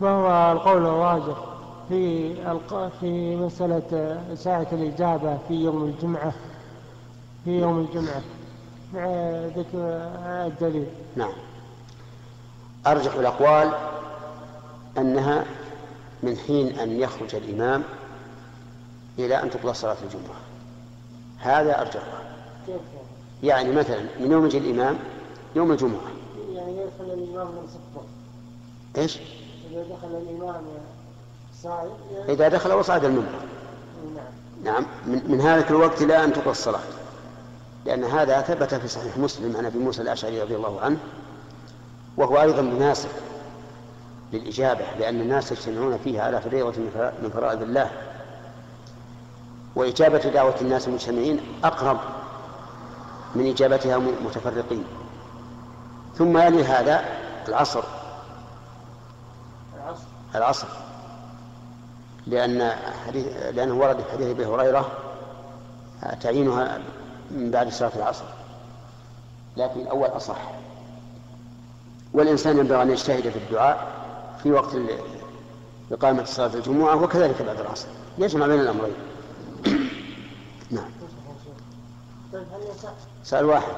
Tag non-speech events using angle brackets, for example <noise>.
فهو القول الراجح في. في مسألة ساعة الإجابة في يوم الجمعة. في يوم الجمعة. مع ذكر الدليل. نعم. أرجح الأقوال أنها من حين أن يخرج الإمام إلى أن تقضى صلاة الجمعة. هذا أرجحها يعني مثلا من يوم يجي الإمام يوم الجمعة. يعني يدخل الإمام من صفه إيش؟ إذا دخل الإمام صاعد؟ إذا دخل وصعد المنبر. نعم. نعم. من, من هذا الوقت إلى أن تقضى الصلاة. لأن هذا ثبت في صحيح مسلم عن أبي موسى الأشعري رضي الله عنه وهو أيضا مناسب للإجابة لأن الناس يجتمعون فيها على فريضة من فرائض الله. وإجابة دعوة الناس المجتمعين أقرب من إجابتها متفرقين ثم يلي هذا العصر العصر لأن حديث لأنه ورد في حديث أبي هريرة تعيينها من بعد صلاة العصر لكن الأول أصح. والإنسان ينبغي أن يجتهد في الدعاء في وقت إقامة صلاة الجمعة وكذلك بعد العصر. يجمع بين الأمرين. <clears throat> نعم. طيب سؤال واحد.